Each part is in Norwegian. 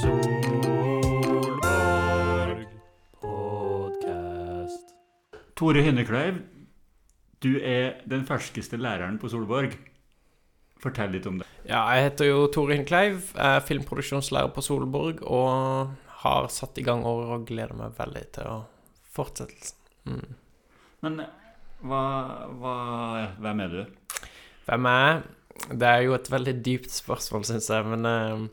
Solborg podcast. Tore Hynnekleiv, du er den ferskeste læreren på Solborg. Fortell litt om det. Ja, jeg heter jo Tore Hynnekleiv, er filmproduksjonslærer på Solborg og har satt i gang året og gleder meg veldig til å fortsette. Mm. Men hva, hva, hvem er du? Hvem er jeg? Det er jo et veldig dypt spørsmål, syns jeg, men eh,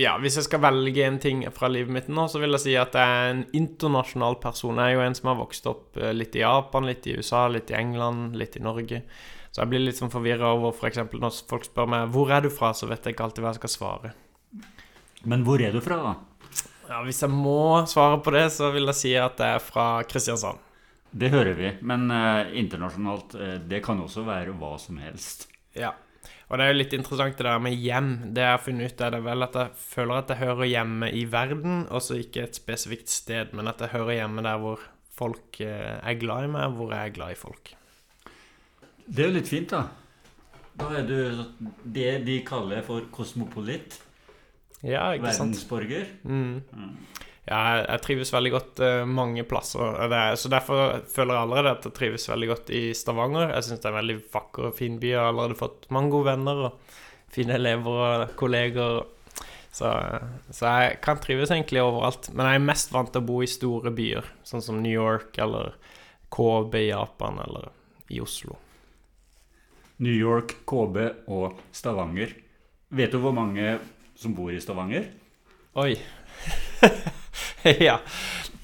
ja, hvis jeg skal velge en ting fra livet mitt nå, så vil jeg si at jeg er en internasjonal person. Jeg er jo en som har vokst opp eh, litt i Japan, litt i USA, litt i England, litt i Norge. Så jeg blir litt sånn forvirra over f.eks. For når folk spør meg 'Hvor er du fra?', så vet jeg ikke alltid hva jeg skal svare. Men hvor er du fra, da? Ja, Hvis jeg må svare på det, så vil jeg si at jeg er fra Kristiansand. Det hører vi. Men eh, internasjonalt, eh, det kan også være hva som helst. Ja. Og det er jo litt interessant det der med hjem. Det jeg har funnet ut, er det vel at jeg føler at jeg hører hjemme i verden, altså ikke et spesifikt sted, men at jeg hører hjemme der hvor folk eh, er glad i meg, hvor jeg er glad i folk. Det er jo litt fint, da. Da er du det de kaller for kosmopolitt. Ja, ikke sant? Verdensborger. Mm. Ja, jeg, jeg trives veldig godt eh, mange plasser. Det er, så derfor føler jeg allerede at jeg trives veldig godt i Stavanger. Jeg syns det er en veldig vakker og fin by. Jeg har allerede fått mange gode venner og fine elever og kolleger. Så, så jeg kan trives egentlig overalt. Men jeg er mest vant til å bo i store byer, sånn som New York eller KB i Japan eller i Oslo. New York, KB og Stavanger. Vet du hvor mange som bor i Stavanger? Oi. ja.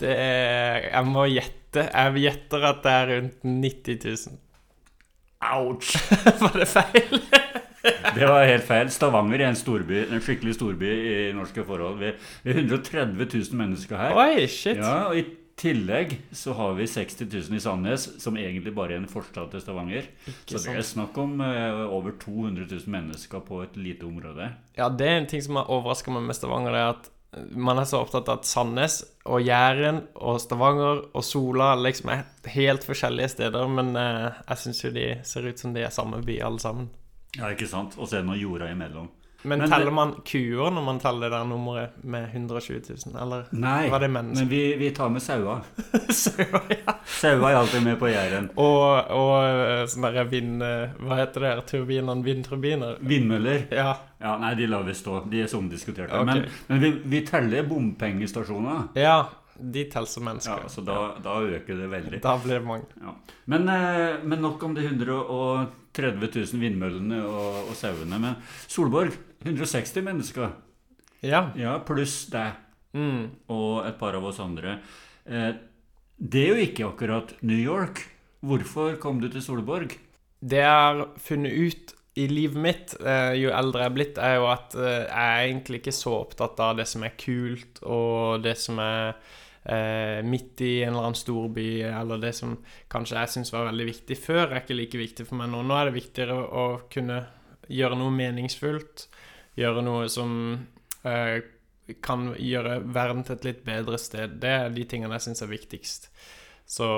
Det er Jeg må gjette. Jeg gjetter at det er rundt 90 000. Ouch! Var det feil? Det var helt feil. Stavanger er en storby, en skikkelig storby i norske forhold. Vi vi er 130 000 mennesker her. Oi, shit. Ja, og I tillegg så har vi 60 000 i Sandnes, som egentlig bare er en forstad til Stavanger. Ikke Så det er snakk om uh, over 200 000 mennesker på et lite område. Ja, det er en ting som har overraska meg med Stavanger, det er at man er så opptatt av at Sandnes og Jæren og Stavanger og Sola liksom er helt forskjellige steder, men eh, jeg syns jo de ser ut som de er samme by, alle sammen. Ja, ikke sant? Og så er det noe jorda imellom. Men, Men teller man kuer når man teller det der nummeret med 120 000, eller Nei, var det mennesker? men vi, vi tar med sauer. sauer, ja. Sauer er alltid med på Jæren. Og, og eh, sånne der vind... eh, Hva heter det her turbinene? Vindturbiner? Vindmøller. Ja. Ja, Nei, de lar vi stå. De er så omdiskuterte. Okay. Men, men vi, vi teller bompengestasjoner. ja. De teller som Ja, mennesker. så da, da øker det veldig. Da blir det mange. Ja. Men, eh, men nok om de 130 000 vindmøllene og, og sauene. Men Solborg, 160 mennesker. Ja. Ja, pluss deg Mm. og et par av oss andre. Eh, det er jo ikke akkurat New York. Hvorfor kom du til Solborg? Det jeg har funnet ut i livet mitt, eh, jo eldre jeg er blitt, er jo at eh, jeg er egentlig ikke så opptatt av det som er kult, og det som er eh, midt i en eller annen storby, eller det som kanskje jeg syns var veldig viktig før, er ikke like viktig for meg nå. Nå er det viktigere å kunne gjøre noe meningsfullt, gjøre noe som eh, kan gjøre verden til et litt bedre sted. Det er de tingene jeg syns er viktigst. Så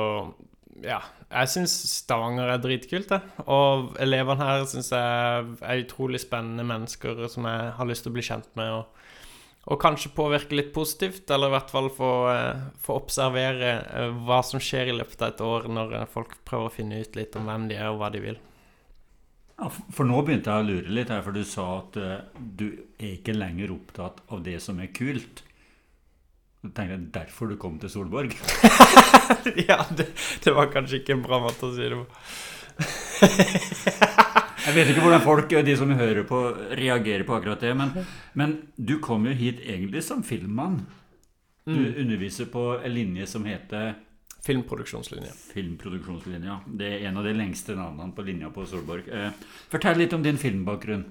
ja, jeg syns Stavanger er dritkult, det. Og elevene her syns jeg er utrolig spennende mennesker som jeg har lyst til å bli kjent med. Og, og kanskje påvirke litt positivt, eller i hvert fall få, eh, få observere eh, hva som skjer i løpet av et år, når folk prøver å finne ut litt om hvem de er, og hva de vil. Ja, for nå begynte jeg å lure litt her, for du sa at uh, du er ikke lenger opptatt av det som er kult. Så tenkte jeg derfor du kom til Solborg. ja, det, det var kanskje ikke en bra måte å si det på. Jeg vet ikke hvordan folk, eh, de som hører på, reagerer på akkurat det, men, men du kom jo hit egentlig som filmmann. Du Mm. underviser på en linje som heter Filmproduksjonslinje. filmproduksjonslinja. Det er en av de lengste navnene på linja på Solborg. Eh, fortell litt om din filmbakgrunn.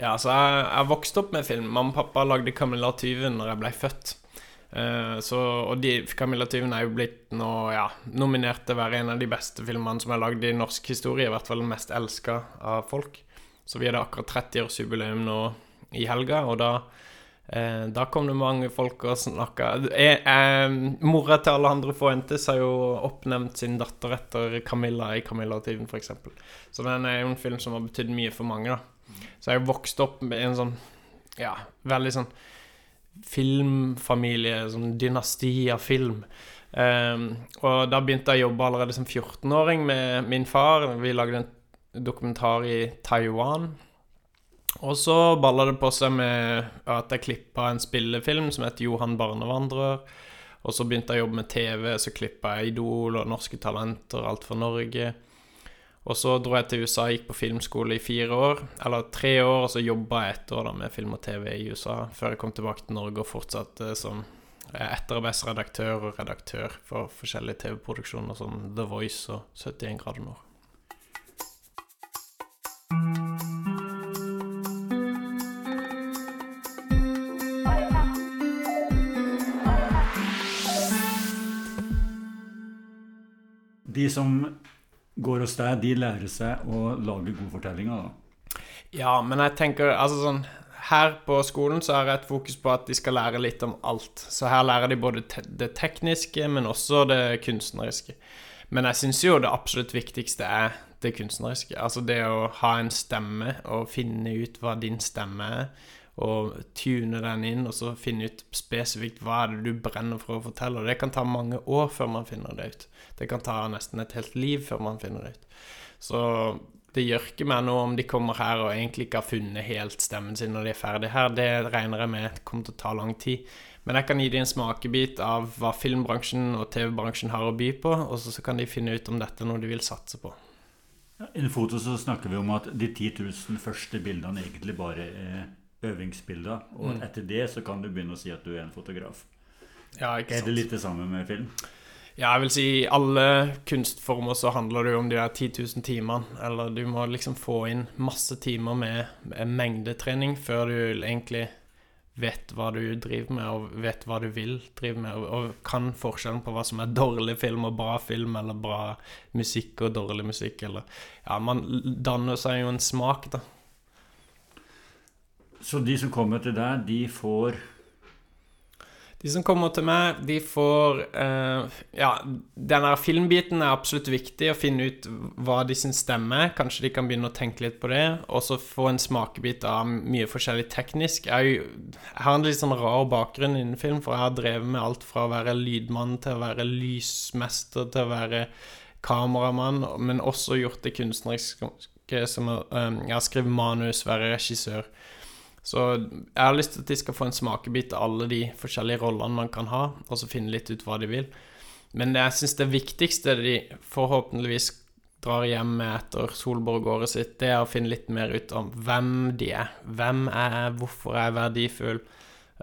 Ja, altså, jeg, jeg vokste opp med film. Mamma og pappa lagde 'Camilla tyven' når jeg ble født. Eh, så, og de, 'Camilla tyven' er jo blitt nå, ja, nominert til å være en av de beste filmene som er lagd i norsk historie. I hvert fall den mest elska av folk. Så vi hadde akkurat 30-årsjubileum nå i helga, og da Eh, da kom det mange folk og snakka eh, eh, Mora til alle andre Fuentes har jo oppnevnt sin datter etter Camilla i 'Camilla-tiden', f.eks. Så den er jo en film som har betydd mye for mange, da. Så jeg vokste opp med en sånn Ja, veldig sånn filmfamilie, sånn dynasti av film. Um, og da begynte jeg å jobbe allerede som 14-åring med min far. Vi lagde en dokumentar i Taiwan. Og så balla det på seg med at jeg klippa en spillefilm som heter Johan barnevandrer. Og så begynte jeg å jobbe med TV, så klippa jeg Idol og Norske Talenter, Alt for Norge. Og så dro jeg til USA, gikk på filmskole i fire år, eller tre år, og så jobba jeg ett år da med film og TV i USA, før jeg kom tilbake til Norge og fortsatte som etterarbeidsredaktør og redaktør for forskjellige TV-produksjoner som The Voice og 71 grader nord. De som går hos deg, de lærer seg å lage gode fortellinger, da. Ja, men jeg tenker altså sånn Her på skolen så har jeg et fokus på at de skal lære litt om alt. Så her lærer de både te det tekniske, men også det kunstneriske. Men jeg syns jo det absolutt viktigste er det kunstneriske. Altså det å ha en stemme og finne ut hva din stemme er. Og tune den inn, og så finne ut spesifikt hva er det du brenner for å fortelle. Og det kan ta mange år før man finner det ut. Det kan ta nesten et helt liv før man finner det ut. Så det gjør ikke meg noe om de kommer her og egentlig ikke har funnet helt stemmen sin når de er ferdige her. Det regner jeg med kommer til å ta lang tid. Men jeg kan gi dem en smakebit av hva filmbransjen og TV-bransjen har å by på, og så kan de finne ut om dette er noe de vil satse på. I en foto så snakker vi om at de 10 000 første bildene egentlig bare er øvingsbilder. Og mm. etter det så kan du begynne å si at du er en fotograf. Ja, ikke sant. Er det litt det samme med film? Ja, jeg vil si i alle kunstformer så handler det jo om de der 10 000 timene. Eller du må liksom få inn masse timer med, med mengdetrening før du egentlig vet hva du driver med, og vet hva du vil drive med, og, og kan forskjellen på hva som er dårlig film og bra film, eller bra musikk og dårlig musikk, eller Ja, man danner seg jo en smak, da. Så de som kommer til deg, de får de som kommer til meg, de får uh, Ja, denne filmbiten er absolutt viktig, å finne ut hva de syns stemmer. Kanskje de kan begynne å tenke litt på det. Og så få en smakebit av mye forskjellig teknisk. Jeg, jeg, har en litt sånn rar bakgrunn innen film, for jeg har drevet med alt fra å være lydmann til å være lysmester til å være kameramann, men også gjort det kunstneriske som um, Jeg har skrevet manus, være regissør. Så jeg har lyst til at de skal få en smakebit av alle de forskjellige rollene man kan ha, og så finne litt ut hva de vil. Men jeg syns det viktigste de forhåpentligvis drar hjem med etter Solborg-året sitt, det er å finne litt mer ut om hvem de er. Hvem er jeg, hvorfor er jeg verdifull,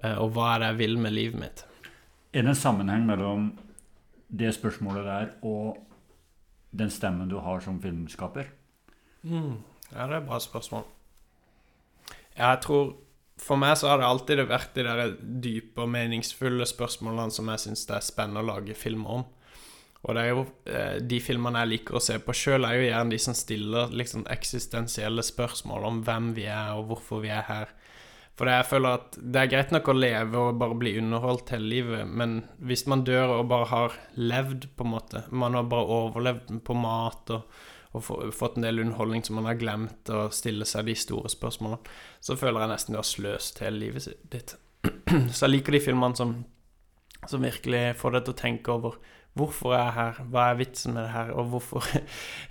eh, og hva er det jeg vil med livet mitt. Er det en sammenheng mellom det spørsmålet der og den stemmen du har som filmskaper? Mm. Ja, det er et bra spørsmål. Jeg tror For meg så har det alltid vært de der dype og meningsfulle spørsmålene som jeg syns det er spennende å lage filmer om. Og det er jo eh, de filmene jeg liker å se på sjøl, er jo gjerne de som stiller liksom eksistensielle spørsmål om hvem vi er, og hvorfor vi er her. For jeg føler at det er greit nok å leve og bare bli underholdt hele livet, men hvis man dør og bare har levd, på en måte Man har bare overlevd på mat og og fått en del underholdning som man har glemt å stille seg de store spørsmålene, så føler jeg nesten du har sløst hele livet ditt. Så jeg liker de filmene som, som virkelig får deg til å tenke over hvorfor er jeg her, hva er vitsen med det her, og hvorfor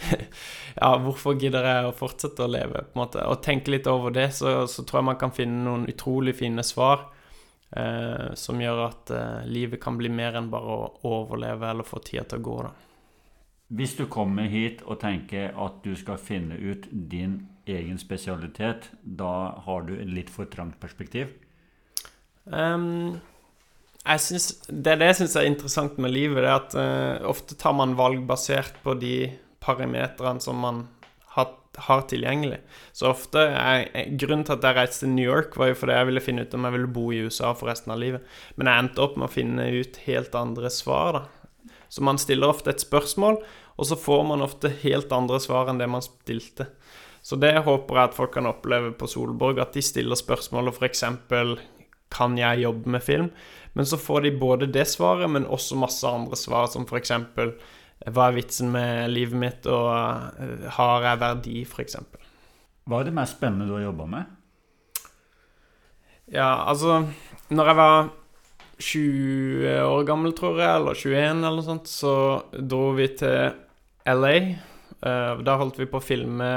Ja, hvorfor gidder jeg å fortsette å leve, på en måte. Og tenke litt over det, så, så tror jeg man kan finne noen utrolig fine svar. Eh, som gjør at eh, livet kan bli mer enn bare å overleve eller få tida til å gå, da. Hvis du kommer hit og tenker at du skal finne ut din egen spesialitet, da har du et litt for trangt perspektiv? Um, jeg synes, det er det jeg syns er interessant med livet. Det er at uh, ofte tar man valg basert på de parametrene som man har, har, tilgjengelig. Så ofte er, Grunnen til at jeg reiste til New York, var jo fordi jeg ville finne ut om jeg ville bo i USA for resten av livet. Men jeg endte opp med å finne ut helt andre svar, da. Så man stiller ofte et spørsmål, og så får man ofte helt andre svar enn det man stilte. Så det håper jeg at folk kan oppleve på Solborg, at de stiller spørsmålet f.eks.: Kan jeg jobbe med film? Men så får de både det svaret, men også masse andre svar, som f.eks.: Hva er vitsen med livet mitt, og eh, har jeg verdi, f.eks.? Hva er det mest spennende du har jobba med? Ja, altså Når jeg var 20 år gammel, tror jeg, eller 21 eller noe sånt, så dro vi til LA. Uh, da holdt vi på å filme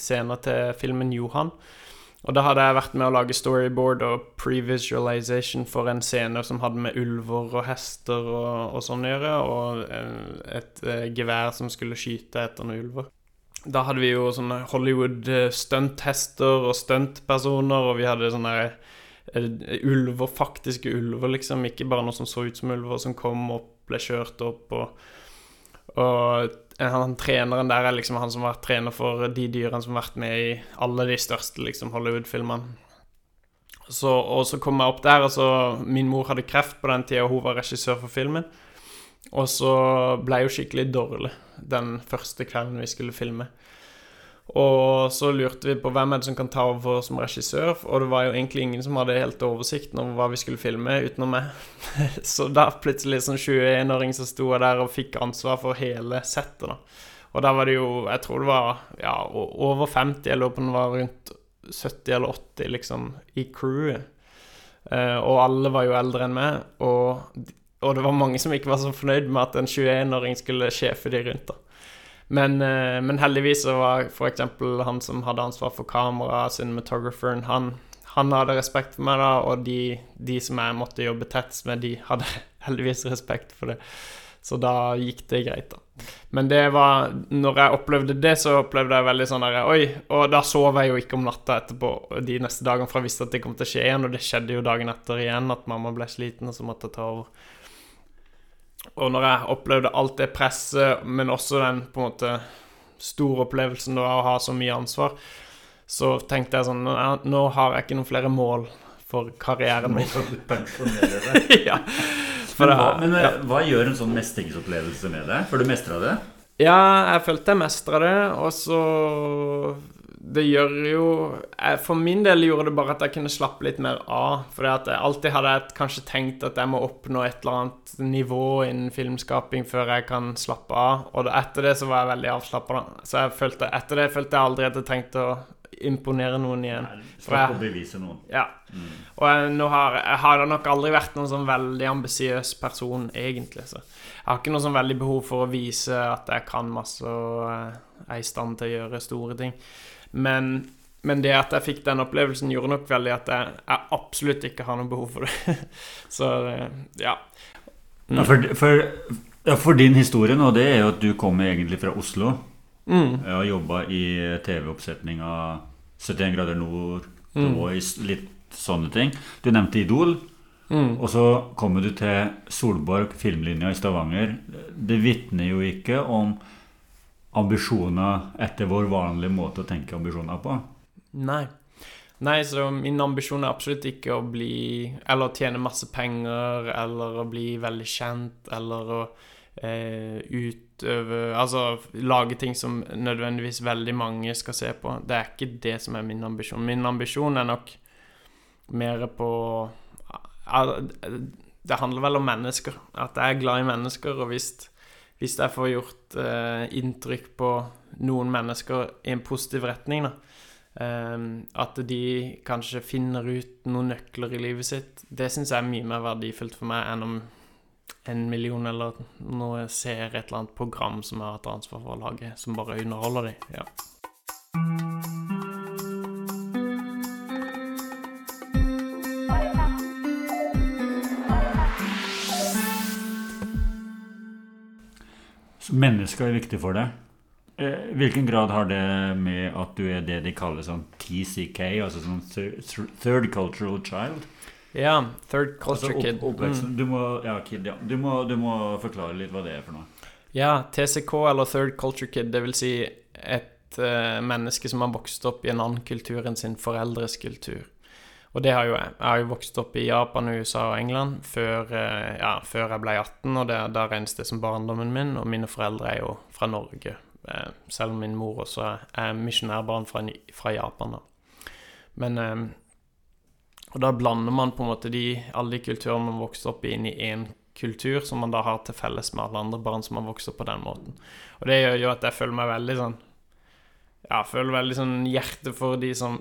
scener til filmen Johan. Og da hadde jeg vært med å lage storyboard og pre-visualization for en scene som hadde med ulver og hester og, og sånn å gjøre, og et et gevær som skulle skyte etter noen ulver. Da hadde vi jo sånne Hollywood-stunthester og stuntpersoner, og vi hadde sånne ulver, faktiske ulver, liksom. Ikke bare noe som så ut som ulver, som kom opp, ble kjørt opp, og, og han treneren der er liksom han som har vært trener for de dyrene som har vært med i alle de største liksom, Hollywood-filmene. og så kom jeg opp der, og så Min mor hadde kreft på den tida, og hun var regissør for filmen. Og så ble jeg jo skikkelig dårlig den første kvelden vi skulle filme. Og så lurte vi på hvem er det som kan ta over som regissør, og det var jo egentlig ingen som hadde helt oversikten over hva vi skulle filme, utenom meg. så da plutselig som 21-åring så sto jeg der og fikk ansvar for hele settet, da. Og da var det jo Jeg tror det var ja, over 50, jeg lurer på om var rundt 70 eller 80, liksom, i crewet. Uh, og alle var jo eldre enn meg, og, og det var mange som ikke var så fornøyd med at en 21-åring skulle sjefe de rundt, da. Men, eh, men, heldigvis så var f.eks. han som hadde ansvar for kamera, cinematographeren, han, han hadde respekt for meg, da, og de, de, som jeg måtte jobbe tettest med, de hadde heldigvis respekt for det. Så da gikk det greit, da. Men det var Når jeg opplevde det, så opplevde jeg veldig sånn der Oi! Og da sov jeg jo ikke om natta etterpå de neste dagene, for jeg visste at det kom til å skje igjen, og det skjedde jo dagen etter igjen, at mamma ble sliten, og så måtte jeg ta over. Og når jeg opplevde alt det presset, men også den på en måte store opplevelsen av å ha så mye ansvar, så tenkte jeg sånn Nå har jeg ikke noen flere mål for karrieren min. Nå ja. Men, hva, men ja. hva, gjør en sånn mestringsopplevelse med deg? For du mestra det? Ja, jeg følte jeg mestra det, og så det gjør jo For min del gjorde det bare at jeg kunne slappe litt mer av. For jeg alltid hadde jeg kanskje tenkt at jeg må oppnå et eller annet nivå innen filmskaping før jeg kan slappe av. Og etter det så var jeg veldig avslappa. Så jeg følte, etter det følte jeg aldri at jeg trengte å imponere noen igjen. For å bevise noen. Ja. Mm. Og jeg, har, jeg har nok aldri vært noen sånn veldig ambisiøs person, egentlig. Så jeg har ikke noe sånn veldig behov for å vise at jeg kan masse og er i stand til å gjøre store ting. Men, men, det at jeg fikk den opplevelsen, gjorde nok veldig at jeg, jeg absolutt ikke har noe behov for det. Så ja. Mm. ja for, for, for, din historie nå, det er jo at du kommer egentlig fra Oslo. Mm. Jeg har jobba i TV-oppsetninga 71 grader nord, mm. og litt sånne ting. Du nevnte Idol. Mm. Og så kommer du til Solborg filmlinja i Stavanger. Det vitner jo ikke om ambisjoner etter vår vanlige måte å tenke ambisjoner på? Nei. Nei, så min ambisjon er absolutt ikke å bli Eller å tjene masse penger, eller å bli veldig kjent, eller å eh, utøve Altså lage ting som nødvendigvis veldig mange skal se på. Det er ikke det som er min ambisjon. Min ambisjon er nok mer på Det handler vel om mennesker. At jeg er glad i mennesker, og hvis hvis jeg får gjort eh, inntrykk på noen mennesker i en positiv retning, da. Eh, at de kanskje finner ut noen nøkler i livet sitt. Det syns jeg er mye mer verdifullt for meg enn om en million eller noe ser et eller annet program som jeg har hatt ansvar for å lage, som bare underholder dem. Ja. Mennesker er viktig for deg. Eh, hvilken grad har det med at du er det de kaller sånn TCK, altså sånn Third Cultural Child? Ja, Third Culture altså, Kid. Mm. Du, må, ja, kid ja. du, må, du må forklare litt hva det er for noe. Ja, TCK eller Third Culture Kid, det vil si et uh, menneske som har vokst opp i en annen kultur enn sin foreldres kultur. Og det har jo jeg. Jeg har jo vokst opp i Japan, USA og England før, eh, ja, før jeg ble 18, og det, da regnes det som barndommen min. Og mine foreldre er jo fra Norge, eh, selv om min mor også er misjonærbarn fra, fra, Japan. da. Men eh, Og da blander man på en måte de, alle de kulturene man vokste opp i, inn i én kultur, som man da har til felles med alle andre barn som har vokst opp på den måten. Og det gjør jo at jeg føler meg veldig sånn Ja, føler veldig sånn hjerte for de som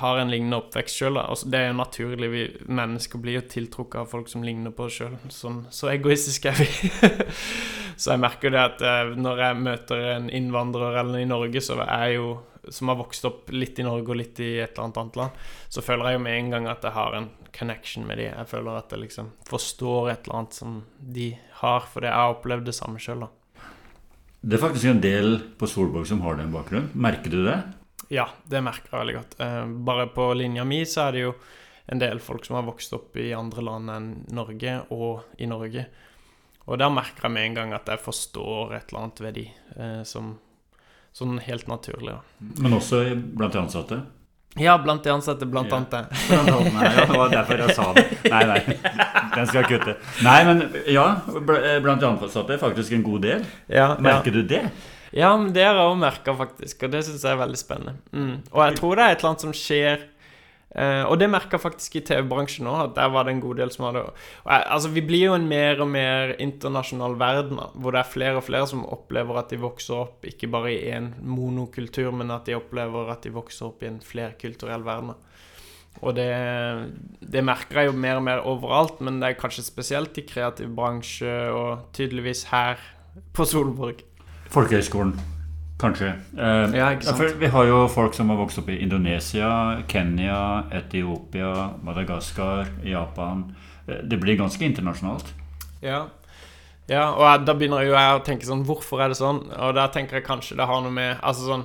har en lignende oppvekst sjøl. Det er jo naturlig. Vi mennesker blir jo tiltrukket av folk som ligner på oss sjøl. Sånn, så egoistiske er vi. så jeg merker det at eh, når jeg møter en innvandrer eller i Norge, så er jeg jo som har vokst opp litt i Norge og litt i et eller annet annet land, så føler jeg jo med en gang at jeg har en connection med de. Jeg føler at jeg liksom forstår et eller annet som de har, fordi jeg har opplevd det samme sjøl. Det er faktisk en del på Solborg som har den bakgrunnen. Merker du det? Ja, det merker jeg veldig godt. Eh, bare på linja mi så er det jo en del folk som har vokst opp i andre land enn Norge, og i Norge. Og der merker jeg med en gang at jeg forstår et eller annet ved de eh, som sånn helt naturlig. Da. Men også blant de ansatte? Ja, blant de ansatte, blant ja. annet. nei, ja, det var derfor jeg sa det. Nei, nei, den skal jeg kutte. Nei, men ja, blant de ansatte faktisk en god del. Ja, Merker ja. du det? Ja, men det har jeg òg merka, faktisk. Og det syns jeg er veldig spennende. Mm. Og jeg tror det er et eller annet som skjer Uh, og det merka faktisk i TV-bransjen òg, at der var det en god del som hadde og, Altså, vi blir jo en mer og mer internasjonal verden, hvor det er flere og flere som opplever at de vokser opp ikke bare i én monokultur, men at de opplever at de vokser opp i en flerkulturell verden. Og det, det merker jeg jo mer og mer overalt, men det er kanskje spesielt i kreativ bransje, og tydeligvis her på Solborg. Folkehøgskolen. Kanskje. Eh, ja, vi har jo folk som har vokst opp i Indonesia, Kenya, Etiopia, Madagaskar, Japan. Eh, det blir ganske internasjonalt. Ja. ja og da begynner jo jeg å tenke sånn Hvorfor er det sånn? Og da tenker jeg kanskje det har noe med Altså sånn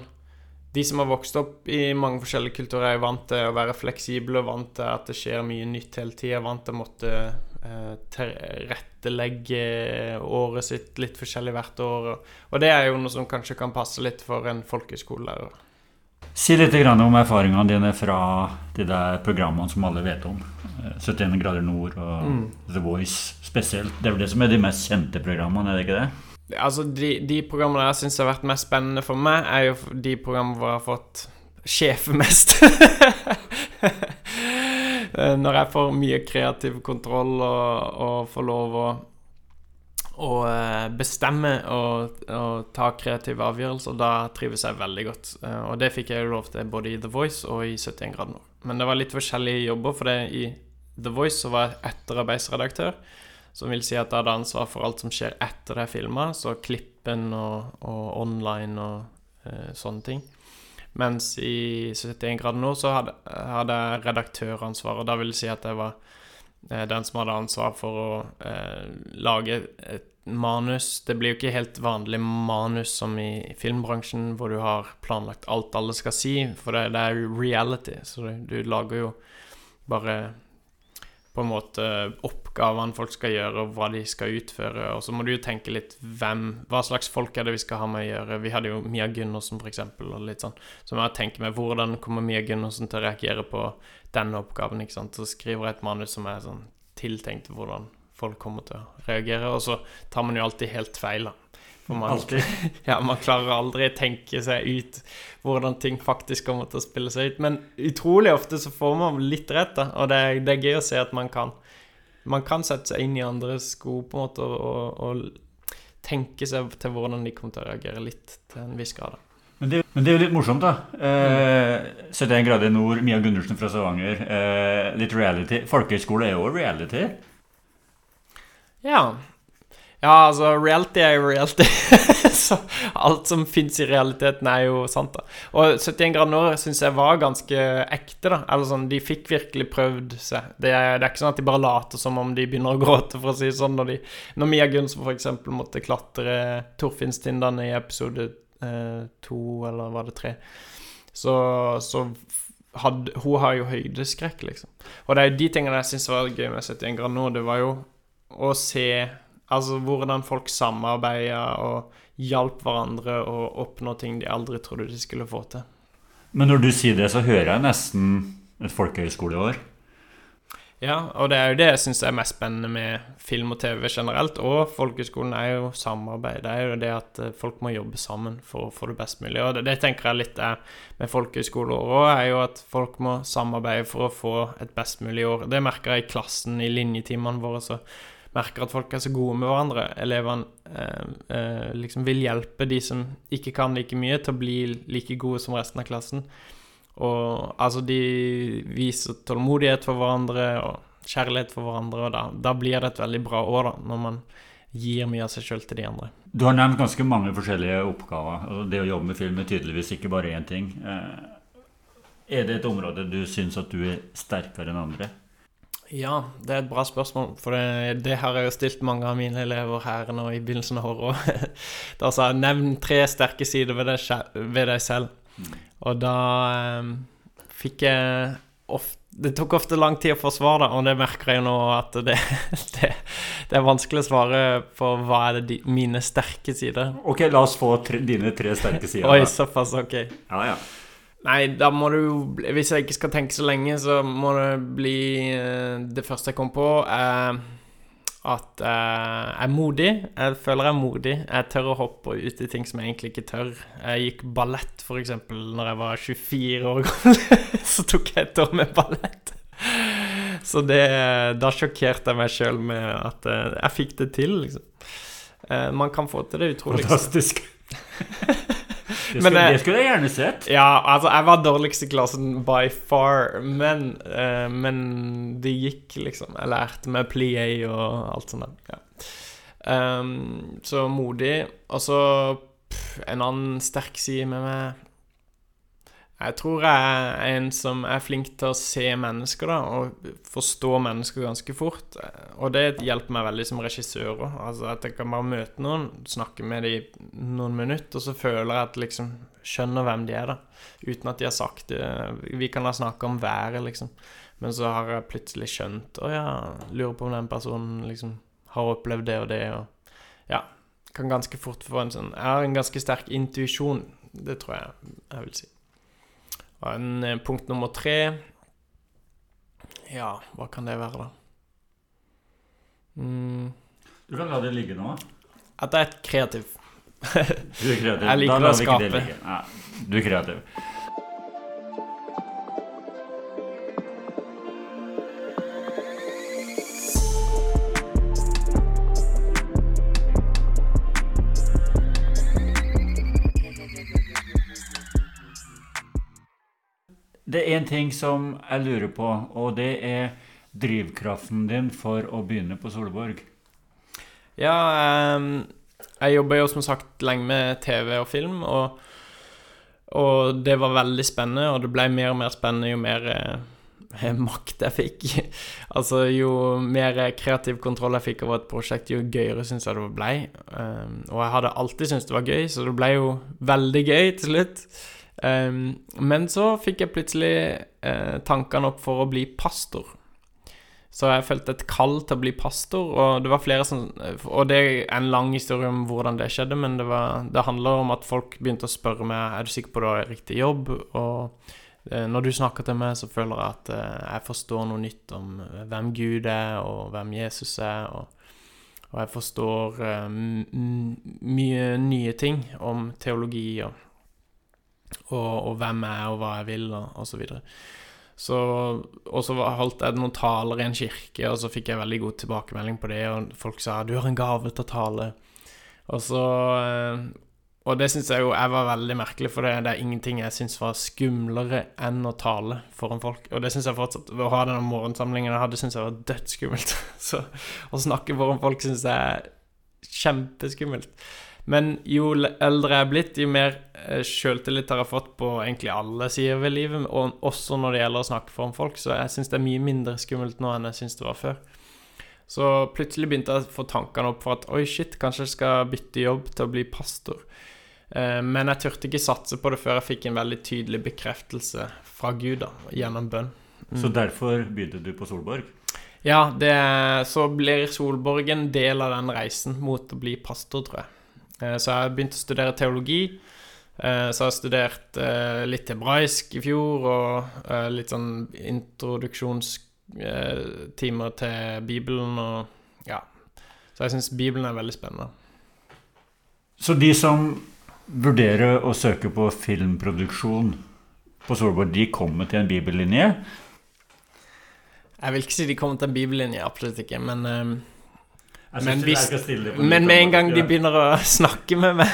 De som har vokst opp i mange forskjellige kulturer, er vant til å være fleksible og vant til at det skjer mye nytt hele tida. Vant til å måtte Eh, tilrettelegge året sitt litt forskjellig hvert år. Og det er jo noe som kanskje kan passe litt for en folkehøyskolelærer. Si litt om erfaringene dine fra de der programmene som alle vet om. 71 eh, grader nord og mm. The Voice spesielt. Det er vel det som er de mest kjente programmene, er det ikke det? Altså, De, de programmene jeg syns har vært mest spennende for meg, er jo de programmene hvor jeg har fått sjefe mest. Eh, når jeg får mye kreativ kontroll og, og får lov å, å eh, bestemme og, og, ta kreative avgjørelser, da trives jeg veldig godt. Eh, og det fikk jeg lov til både i The Voice og i 71 grader nord. Men det var litt forskjellige jobber, for det i The Voice så var jeg etterarbeidsredaktør. Som vil si at jeg hadde ansvar for alt som skjer etter det er filma, så klippen og, og online og eh, sånne ting. Mens i 71 grader nord så hadde, hadde jeg og da vil jeg si at jeg var eh, den som hadde ansvar for å eh, lage et manus. Det blir jo ikke helt vanlig manus som i filmbransjen, hvor du har planlagt alt alle skal si, for det, det er reality, så du lager jo bare på en måte oppgavene folk skal gjøre, og hva de skal utføre. Og så må du jo tenke litt hvem Hva slags folk er det vi skal ha med å gjøre? Vi hadde jo Mia Gundersen, eksempel, og litt sånn. Så må jeg tenke meg hvordan kommer Mia Gundersen til å reagere på denne oppgaven, ikke sant. Så skriver jeg et manus som er sånn tiltenkt hvordan folk kommer til å reagere, og så tar man jo alltid helt feil, da. Man, ja, man klarer aldri å tenke seg ut hvordan ting faktisk kommer til å spille seg ut. Men utrolig ofte så får man litt rett, da. Og det er, det er gøy å se at man kan Man kan sette seg inn i andres sko på en måte og, og, og tenke seg til hvordan de kommer til å reagere litt til en viss grad. Men det, men det, er jo litt morsomt, da. Eh, 71 grader nord, Mia Gundersen fra Stavanger. Eh, litt reality. Folkehøyskole er jo reality. Ja. Ja, altså, reality er jo reality. alt som fins i realiteten, er jo sant, da. Og 71 grader nord syns jeg var ganske ekte, da. Eller sånn, de fikk virkelig prøvd seg. Det er, det er, ikke sånn at de bare later som om de begynner å gråte, for å si det sånn, når, de, når Mia Gunsvold f.eks. måtte klatre Torfinnstindane i episode eh, to, eller var det tre, så, så hadde, hun har jo høydeskrekk, liksom. Og det er jo de tingene jeg syns var gøy med 71 grader nord. Det var jo å se Altså hvordan folk samarbeida og hjalp hverandre å oppnå ting de aldri trodde de skulle få til. Men når du sier det, så hører jeg nesten et folkehøyskoleår. Ja, og det er jo det jeg syns er mest spennende med film og TV generelt. Og folkehøyskolen er jo samarbeid. Det er jo det at eh, folk må jobbe sammen for å få det best mulig. Og det, det tenker jeg litt er med folkehøyskoleåret òg, er jo at folk må samarbeide for å få et best mulig år. Det merker jeg i klassen, i linjetimene våre. så merker at folk er så gode med hverandre. Elevene eh, eh, liksom vil hjelpe de som ikke kan like mye, til å bli like gode som resten av klassen. Og altså, de viser tålmodighet for hverandre og kjærlighet for hverandre, og da, da blir det et veldig bra år, da, når man gir mye av seg sjøl til de andre. Du har nevnt ganske mange forskjellige oppgaver. og Det å jobbe med film er tydeligvis ikke bare én ting. Eh, er det et område du syns at du er sterkere enn andre? Ja, det er et bra spørsmål, for det, det har jeg jo stilt mange av mine elever her nå i begynnelsen av året. Da sa jeg 'nevn tre sterke sider ved deg, ved deg selv'. Mm. Og da eh, fikk jeg ofte det tok ofte lang tid å få svar, da, og det merker jeg jo nå at det, det, det er vanskelig å svare på hva er de, mine sterke sider. Ok, la oss få tre, dine tre sterke sider. Oi, såpass, ok. Ja, ja. Nei, da må du jo Hvis jeg ikke skal tenke så lenge, så må det bli eh, Det første jeg kom på, er at jeg er modig. Jeg føler jeg er modig. Jeg tør å hoppe ut i ting som jeg egentlig ikke tør. Jeg gikk ballett, f.eks. når jeg var 24 år gammel. så tok jeg et år med ballett. Så det Da sjokkerte jeg meg sjøl med at eh, jeg fikk det til, liksom. Eh, man kan få til det utrolig. Fantastisk. Det skulle, men, det skulle, jeg gjerne sett. Ja, altså, jeg var dårligst i klassen by far, men, uh, men det gikk, liksom. Jeg lærte meg plié og alt sånt. Ja. Um, så modig. Og så en annen sterk side med meg jeg tror jeg er en som er flink til å se mennesker, da, og forstå mennesker ganske fort. Og det hjelper meg veldig som regissør òg. Altså at jeg kan bare møte noen, snakke med dem noen minutter, og så føler jeg at liksom skjønner hvem de er, da. Uten at de har sagt det. Vi kan da snakke om været, liksom. Men så har jeg plutselig skjønt Å ja, lurer på om den personen liksom har opplevd det og det, og ja. Kan ganske fort få en sånn Jeg har en ganske sterk intuisjon. Det tror jeg jeg vil si. En eh, punkt nummer tre Ja, hva kan det være, da? Mm. Du kan la det ligge nå. At jeg er kreativ. du er kreativ. Jeg liker å skape. Du er kreativ. Ting som jeg lurer på, og det er drivkraften din for å begynne på Solborg. Ja, um, jeg jobber jo som sagt lenge med TV og film, og, og, det var veldig spennende, og det ble mer og mer spennende jo mer eh, makt jeg fikk. altså, jo mer kreativ kontroll jeg fikk over et prosjekt, jo gøyere syns jeg det ble. Um, og jeg hadde alltid syntes det var gøy, så det ble jo veldig gøy til slutt. Um, men så fikk jeg plutselig uh, tankene opp for å bli pastor. Så jeg følte et kall til å bli pastor, og det var flere som Og det er en lang historie om hvordan det skjedde, men det, var, det handler om at folk begynte å spørre meg Er du sikker på du har riktig jobb. Og uh, når du snakker til meg, så føler jeg at uh, jeg forstår noe nytt om hvem Gud er, og hvem Jesus er. og, og jeg forstår mye nye ting om teologi og og, og, hvem jeg er, og hva jeg vil, og, og så videre. Så, og så holdt jeg noen taler i en kirke, og så fikk jeg veldig god tilbakemelding på det, og folk sa 'du har en gave til å tale'. Og så eh, Og det syns jeg jo jeg var veldig merkelig, for det, det er ingenting jeg syns var skumlere enn å tale foran folk. Og det syns jeg fortsatt Ved å ha denne morgensamlingen jeg hadde, syns jeg var dødsskummelt. Så å snakke foran folk syns jeg er kjempeskummelt. Men jo eldre jeg er blitt, jo mer eh, sjøltillit har jeg fått på egentlig alle sider ved livet, og også når det gjelder å snakke foran folk, så jeg syns det er mye mindre skummelt nå enn jeg syns det var før. Så plutselig begynte jeg å få tankene opp for at oi, shit, kanskje jeg skal bytte jobb til å bli pastor. Eh, men jeg turte ikke satse på det før jeg fikk en veldig tydelig bekreftelse fra Gud da, gjennom bønn. Mm. Så derfor begynte du på Solborg? Ja, det, så blir Solborg en del av den reisen mot å bli pastor, tror jeg. Eh, så jeg har begynt å studere teologi. Eh, så jeg har studert eh, litt hebraisk i fjor, og litt sånn introduksjonstimer til Bibelen og ja. Så jeg syns Bibelen er veldig spennende. Så de som vurderer å søke på filmproduksjon på Solborg, de kommer til en bibellinje? Jeg vil ikke si de kommer til en bibellinje, absolutt ikke. Men Men hvis- Men med en gang de begynner å snakke med meg,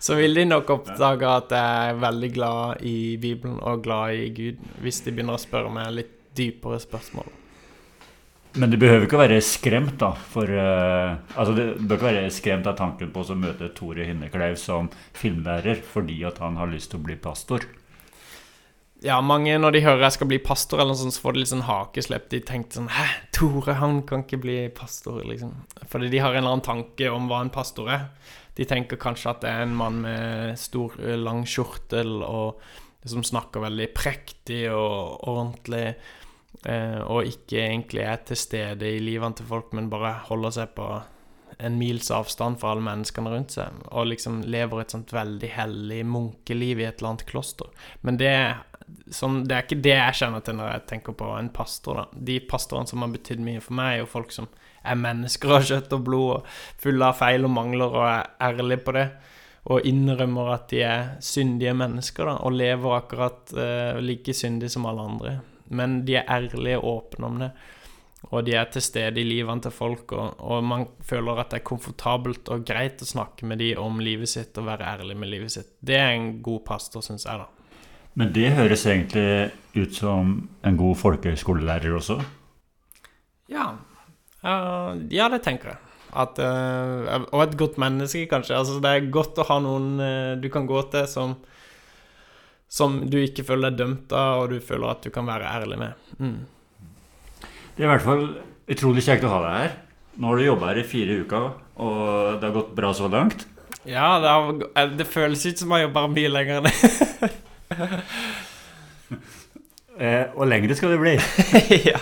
så vil de nok oppdage at jeg er veldig glad i Bibelen og glad i Gud, hvis de begynner å spørre meg litt dypere spørsmål. Men du behøver ikke å være skremt, da. For uh, Altså, du bør ikke være skremt av tanken på å møte Tore Hinnekleiv som filmlærer fordi at han har lyst til å bli pastor. Ja, mange når de hører jeg skal bli pastor, eller noe sånt, så får de litt sånn hakeslepp. De tenkte sånn Hæ, Tore, han kan ikke bli pastor, liksom. Fordi de har en eller annen tanke om hva en pastor er. De tenker kanskje at det er en mann med stor, eh, lang skjortel og som snakker veldig prektig og ordentlig, eh, og ikke egentlig er til stede i livene til folk, men bare holder seg på en mils avstand fra alle menneskene rundt seg, og liksom lever et sånt veldig hellig munkeliv i et eller annet kloster. Men det, sånn, det er ikke det jeg kjenner til når jeg tenker på en pastor. da. De pastorene som har betydd mye for meg, er jo folk som er mennesker av kjøtt og blod, og fulle av feil og mangler, og er ærlige på det. Og innrømmer at de er syndige mennesker, da, og lever akkurat uh, like syndig som alle andre. Men de er ærlige og åpne om det. Og de er til stede i livene til folk, og, og man føler at det er komfortabelt og greit å snakke med de om livet sitt og være ærlig med livet sitt. Det er en god pastor, syns jeg, da. Men det høres egentlig ut som en god folkehøyskolelærer også. Ja. Uh, ja, det tenker jeg. At, uh, og et godt menneske, kanskje. Altså, det er godt å ha noen uh, du kan gå til som Som du ikke føler deg dømt av, og du føler at du kan være ærlig med. Mm. Det er i hvert fall utrolig kjekt å ha deg her. Nå har du jobba her i fire uker, og det har gått bra så langt. Ja, det, har, eh, det føles ikke som jeg jobber mye lenger enn det. Eh, og lengre skal det bli. ja.